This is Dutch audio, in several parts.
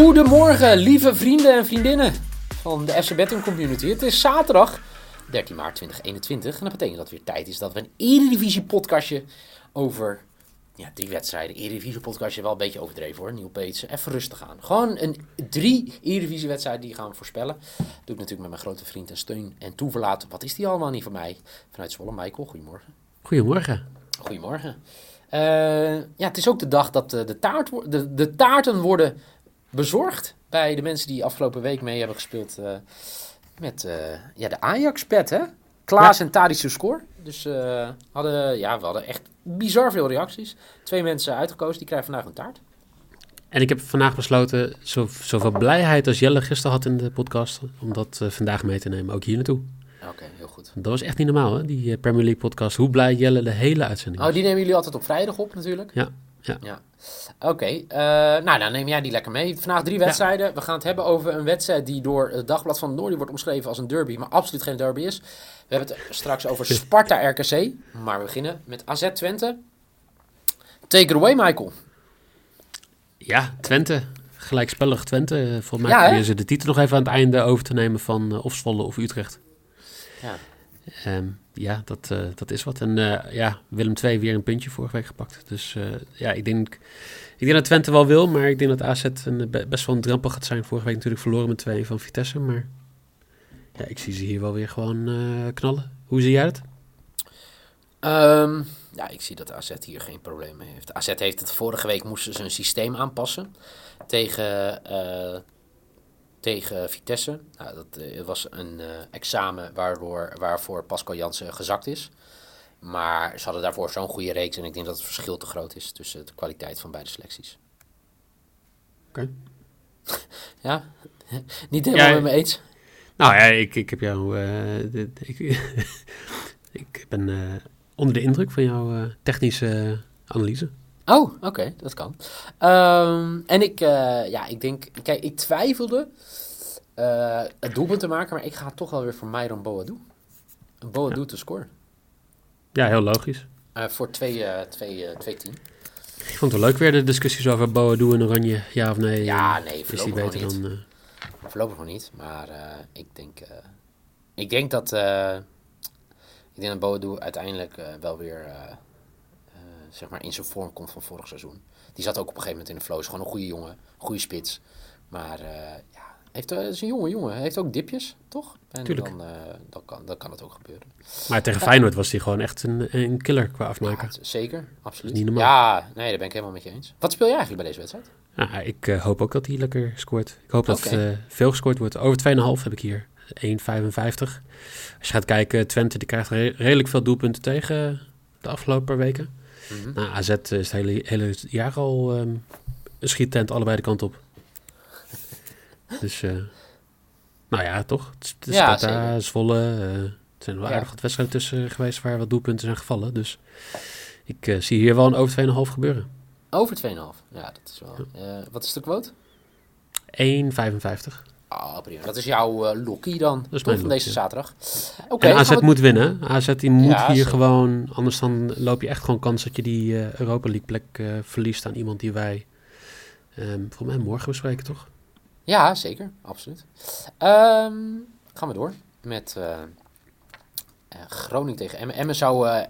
Goedemorgen, lieve vrienden en vriendinnen van de FC Betting Community. Het is zaterdag 13 maart 2021 en dat betekent dat het weer tijd is dat we een Eredivisie podcastje over ja, drie wedstrijden. Eredivisie podcastje wel een beetje overdreven hoor, Nieuw Peetsen. Even rustig aan. Gewoon een drie Eredivisie wedstrijden die gaan we voorspellen. Dat doe ik natuurlijk met mijn grote vriend en steun en toeverlaat. Wat is die allemaal niet van mij? Vanuit Zwolle, Michael, goedemorgen. Goedemorgen. Goedemorgen. Uh, ja, het is ook de dag dat de, de, taart, de, de taarten worden bezorgd bij de mensen die afgelopen week mee hebben gespeeld uh, met uh, ja, de Ajax-pet, hè? Klaas ja. en Tadische score. Dus uh, hadden, ja, we hadden echt bizar veel reacties. Twee mensen uitgekozen, die krijgen vandaag een taart. En ik heb vandaag besloten, zo, zoveel blijheid als Jelle gisteren had in de podcast, om dat vandaag mee te nemen, ook hier naartoe. Oké, okay, heel goed. Dat was echt niet normaal, hè, die Premier League podcast. Hoe blij Jelle de hele uitzending Oh, die nemen jullie altijd op vrijdag op natuurlijk? Ja. Ja. ja. Oké, okay, uh, nou dan neem jij die lekker mee. Vandaag drie wedstrijden. Ja. We gaan het hebben over een wedstrijd die door het Dagblad van het Noorden wordt omschreven als een derby, maar absoluut geen derby is. We hebben het straks over Sparta RKC, maar we beginnen met AZ Twente. Take it away, Michael. Ja, Twente. Gelijkspellig Twente. Volgens mij ja, ze de titel nog even aan het einde over te nemen van uh, of Zwolle of Utrecht. Ja. Um, ja, dat, uh, dat is wat. En uh, ja, Willem II weer een puntje vorige week gepakt. Dus uh, ja, ik denk, ik denk dat Twente wel wil, maar ik denk dat AZ een, best wel een drempel gaat zijn. Vorige week natuurlijk verloren met 2 van Vitesse, maar ja, ik zie ze hier wel weer gewoon knallen. Hoe zie jij het? Um, ja, ik zie dat AZ hier geen probleem mee heeft. AZ heeft het vorige week moesten ze een systeem aanpassen tegen tegen Vitesse. Nou, dat uh, was een uh, examen waardoor, waarvoor Pascal Jansen gezakt is. Maar ze hadden daarvoor zo'n goede reeks en ik denk dat het verschil te groot is tussen de kwaliteit van beide selecties. Oké. Okay. ja, niet helemaal ja, met me eens. Nou ja, ik, ik heb jou. Uh, dit, ik, ik ben onder de indruk van jouw technische analyse. Oh, oké, okay, dat kan. Um, en ik, uh, ja, ik denk, kijk, ik twijfelde uh, het doelpunt te maken, maar ik ga toch wel weer voor Myron Boadu. Boadu ja. te scoren. Ja, heel logisch. Uh, voor 2-10. Ik vond het wel leuk weer de discussies over Boadu en Oranje, ja of nee. Ja, nee, is die beter niet. dan... Voorlopig nog niet, maar ik denk, ik denk dat, ik denk dat Boadu uiteindelijk wel weer zeg maar in zijn vorm komt van vorig seizoen. Die zat ook op een gegeven moment in de flow. Is gewoon een goede jongen, goede spits. Maar uh, ja, heeft, uh, is een jonge jongen. Heeft ook dipjes, toch? En Tuurlijk. Dan, uh, dan, kan, dan kan het ook gebeuren. Maar tegen Feyenoord was hij gewoon echt een, een killer qua afmaken. Ja, zeker, absoluut. Niet normaal. Ja, nee, daar ben ik helemaal met je eens. Wat speel jij eigenlijk bij deze wedstrijd? Ik uh, hoop ook dat hij lekker scoort. Ik hoop okay. dat uh, veel gescoord wordt. Over 2,5 heb ik hier. 1,55. Als je gaat kijken, Twente die krijgt re redelijk veel doelpunten tegen de afgelopen weken. Mm -hmm. nou, AZ is het hele, hele jaar al um, een schiettent allebei de kant op. dus, uh, nou ja, toch? Het is ja, Zwolle. Uh, er zijn wel ja. aardig wat wedstrijden tussen geweest waar wat doelpunten zijn gevallen. Dus ik uh, zie hier wel een over 2,5 gebeuren. Over 2,5? Ja, dat is wel... Ja. wat is de quote? 1,55. Oh, prima. Dat is jouw uh, dan, dat is van deze zaterdag. Oké. Okay, AZ we... moet winnen. AZ die moet Ja, hier zeker. gewoon... Anders dan loop je echt gewoon kans dat je die uh, Europa League plek uh, verliest aan iemand die wij... Um, volgens mij morgen bespreken, toch? Ja, zeker. Absoluut. Ehm, gaan we door met Groningen tegen Emmen. Emmen zou uh,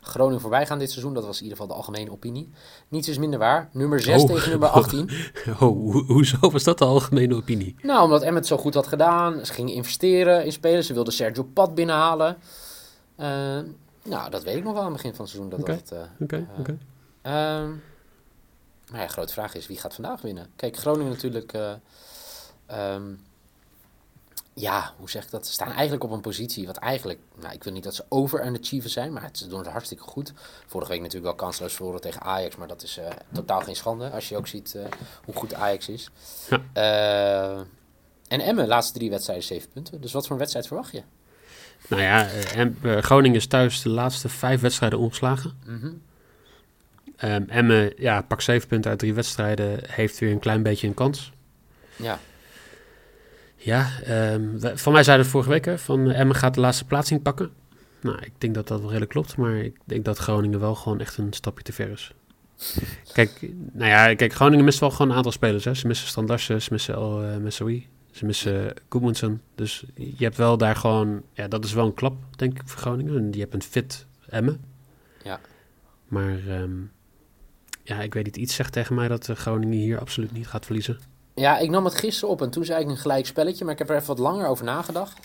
Groningen voorbij gaan dit seizoen. Dat was in ieder geval de algemene opinie. Niets is minder waar. Nummer 6 Oh. tegen nummer 18. Oh, ho hoezo was dat de algemene opinie? Nou, omdat Emmen het zo goed had gedaan. Ze gingen investeren in spelers. Ze wilden Sergio Pat binnenhalen. Uh, nou, dat weet ik nog wel aan het begin van het seizoen. Dat Oké, dat, uh, Oké, oké. um, maar ja, grote vraag is, wie gaat vandaag winnen? Kijk, Groningen natuurlijk... Um, ja, hoe zeg ik dat? Ze staan eigenlijk op een positie wat eigenlijk, nou, ik wil niet dat ze over een achiever zijn, maar ze doen het hartstikke goed. Vorige week natuurlijk wel kansloos verloren tegen Ajax, maar dat is uh, totaal geen schande als je ook ziet uh, hoe goed Ajax is. Ja. Uh, en Emmen, laatste drie wedstrijden, zeven punten. Dus wat voor een wedstrijd verwacht je? Nou ja, Groningen is thuis de laatste vijf wedstrijden ongeslagen. Mm -hmm. um, Emmen, ja, pak zeven punten uit drie wedstrijden, heeft weer een klein beetje een kans. Ja. Ja, um, van mij zeiden het vorige week hè, van Emmen gaat de laatste plaatsing pakken. Nou, ik denk dat dat wel redelijk klopt, maar ik denk dat Groningen wel gewoon echt een stapje te ver is. Kijk, nou ja, kijk, Groningen mist wel gewoon een aantal spelers. Hè. Ze missen Standarsen, ze missen El uh, Messaoui, ze missen Goodmanson. Dus je hebt wel daar gewoon, ja, dat is wel een klap, denk ik, voor Groningen. En je hebt een fit Emmen. Ja. Maar um, ja, ik weet niet, iets zegt tegen mij dat Groningen hier absoluut niet gaat verliezen. Ja, ik nam het gisteren op en toen zei ik een gelijk spelletje, maar ik heb er even wat langer over nagedacht.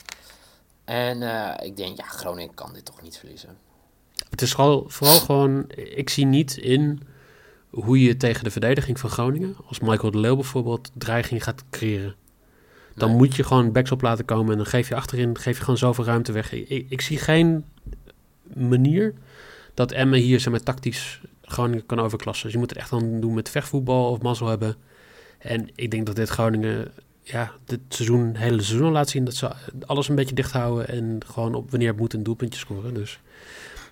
En uh, ik denk, ja, Groningen kan dit toch niet verliezen. Het is vooral, vooral gewoon, ik zie niet in hoe je tegen de verdediging van Groningen, als Michael de Leeuw bijvoorbeeld, dreiging gaat creëren. Dan nee. moet je gewoon backs op laten komen en dan geef je achterin geef je gewoon zoveel ruimte weg. Ik, ik zie geen manier dat Emmen hier zeg maar, tactisch Groningen kan overklassen. Dus je moet het echt dan doen met vechtvoetbal of mazzel hebben. En ik denk dat dit Groningen ja, dit seizoen, het hele seizoen laat zien dat ze alles een beetje dicht houden en gewoon op wanneer het moet een doelpuntje scoren. Dus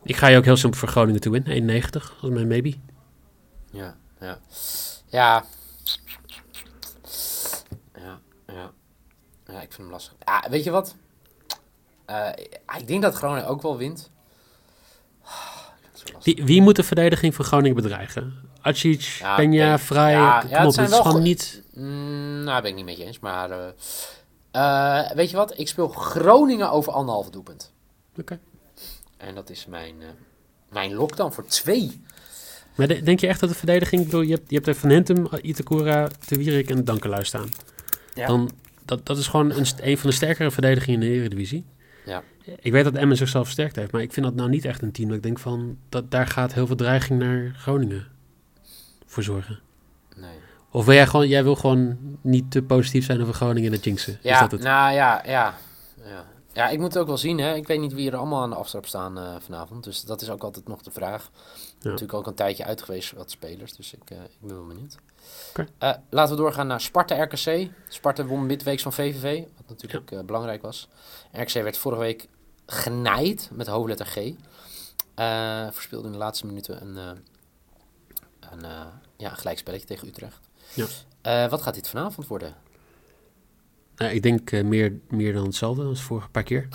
ik ga je ook heel simpel voor Groningen toe in. 1,90 als mijn maybe. Ja, ja. Ja. Ja, ja. Ja, ik vind hem lastig. Ja, weet je wat? Uh, ik denk dat Groningen ook wel wint. Wie, wie moet de verdediging van Groningen bedreigen? Acic, ja, Peña, Vrij, ja, ja, het, is gewoon niet... Mm, nou, ben ik niet met je eens, maar... Uh, uh, weet je wat? Ik speel Groningen over anderhalve doelpunt. Oké. Okay. En dat is mijn, uh, mijn lock dan voor twee. Maar de, denk je echt dat de verdediging... Bedoel, je, hebt, je hebt er Van Hentum, Itakura, Te Wierik en Dankelui staan. Ja. Dan, dat, dat is gewoon een, een van de sterkere verdedigingen in de Eredivisie. Ja. Ik weet dat Emmen zichzelf versterkt heeft, maar ik vind dat nou niet echt een team. Dat ik denk van, dat, daar gaat heel veel dreiging naar Groningen voor zorgen. Nee. Of wil jij gewoon, jij wil gewoon niet te positief zijn over Groningen en de jinxen? Ja, is dat het? nou ja, ja, ja. Ja, ik moet het ook wel zien. Hè. Ik weet niet wie er allemaal aan de aftrap staan uh, vanavond. Dus dat is ook altijd nog de vraag. Ja. Natuurlijk ook een tijdje uit geweest wat spelers. Dus ik, uh, ik ben wel benieuwd. Okay. Uh, laten we doorgaan naar Sparta-RKC. Sparta won midweeks van VVV. Wat natuurlijk ja. belangrijk was. RKC werd vorige week genaaid met hoofdletter G. verspeelde in de laatste minuten een een, uh, ja, een gelijkspelletje tegen Utrecht. Ja. Uh, wat gaat dit vanavond worden? Nou, ik denk uh, meer, meer dan hetzelfde als vorige paar keer.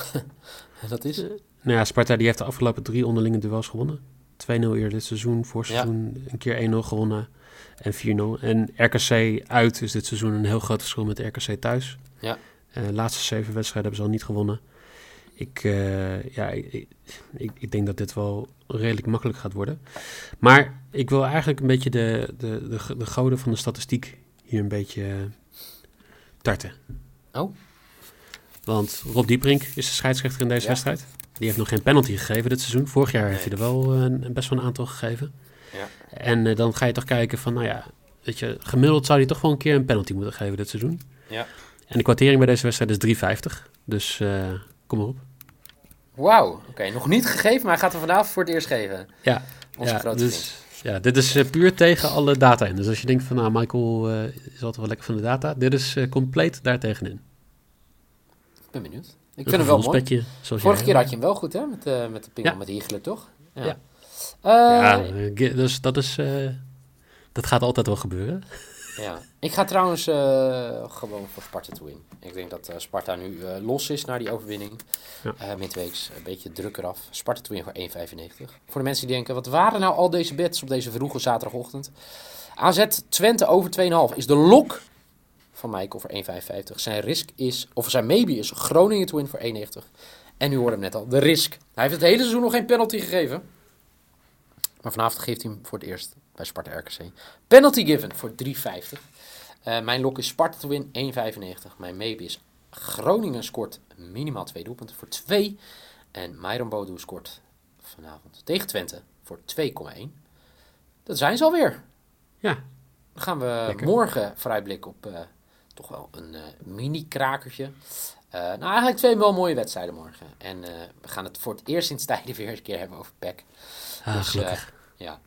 dat is? nou ja, Sparta die heeft de afgelopen drie onderlinge duels gewonnen. 2-0 eerder dit seizoen, voor seizoen ja. een keer 1-0 gewonnen en 4-0. En RKC uit is dit seizoen een heel groot verschil met RKC thuis. Ja. de laatste zeven wedstrijden hebben ze al niet gewonnen. Ik, uh, ja, ik, ik, ik, denk dat dit wel redelijk makkelijk gaat worden. Maar ik wil eigenlijk een beetje de, de, de, de goden van de statistiek hier een beetje uh, tarten. Oh. Want Rob Dieprink is de scheidsrechter in deze ja. wedstrijd. Die heeft nog geen penalty gegeven dit seizoen. Vorig jaar nee. heeft hij er wel een, best wel een aantal gegeven. Ja. En uh, dan ga je toch kijken van, nou ja, weet je, gemiddeld zou hij toch wel een keer een penalty moeten geven dit seizoen. Ja. En de kwartering bij deze wedstrijd is 3,50. Dus kom maar op. Wauw, oké. Okay. Nog niet gegeven, maar hij gaat er vanavond voor het eerst geven. Ja. Onze ja, grote dus, Ja, dit is uh, puur tegen alle data in. Dus als je denkt van, nou, Michael uh, is altijd wel lekker van de data. Dit is uh, compleet daartegenin. Ik ben benieuwd. Ik vind hem wel mooi. Vorige keer had je hem wel goed, hè? Met, met de pingel, ja. met Hiegelen, toch? Ja. Ja, ja dus dat is... dat gaat altijd wel gebeuren. Ja, ik ga trouwens uh, gewoon voor Sparta toe in. Ik denk dat uh, Sparta nu uh, los is na die overwinning. Ja. midweeks een beetje druk eraf. Sparta toe in voor 1,95. Voor de mensen die denken, wat waren nou al deze bets op deze vroege zaterdagochtend? AZ Twente over 2,5 is de lok van Mike voor 1,55. Zijn risk is, of zijn maybe is Groningen to win voor 1,90. En nu hoorde hem net al, de risk. Hij heeft het hele seizoen nog geen penalty gegeven. Maar vanavond geeft hij hem voor het eerst bij Sparta RKC. Penalty given voor 3,50. Uh, mijn lok is Sparta to win 1,95. Mijn maybe is Groningen scoort minimaal 2 doelpunten voor 2. En Myron Bodo scoort vanavond tegen Twente voor 2,1. Dat zijn ze alweer. Ja. Dan gaan we Lekker. morgen vooruitblikken op uh, toch wel een uh, mini-krakertje. nou, eigenlijk twee wel mooie wedstrijden morgen. En we gaan het voor het eerst sinds tijden weer eens een keer hebben over PEC. Ah, dus, gelukkig. ja.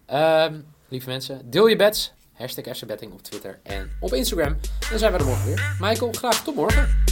Um, lieve mensen, deel je bets. Hashtag FCBetting op Twitter en op Instagram. Dan zijn we er morgen weer. Michael, graag tot morgen.